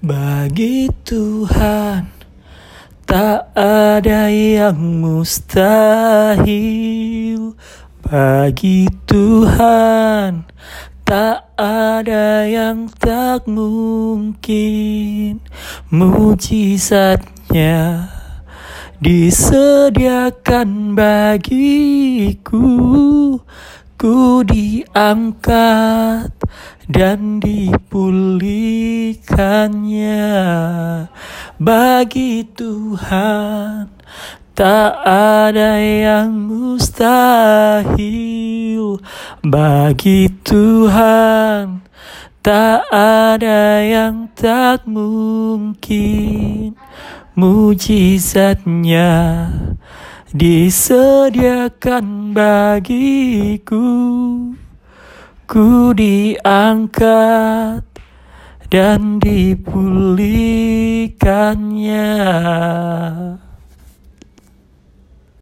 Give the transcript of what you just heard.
Bagi Tuhan tak ada yang mustahil. Bagi Tuhan tak ada yang tak mungkin. Mujizatnya disediakan bagiku. Ku diangkat dan dipulihkannya bagi Tuhan. Tak ada yang mustahil bagi Tuhan. Tak ada yang tak mungkin. Mujizatnya disediakan bagiku. Ku diangkat dan dipulihkannya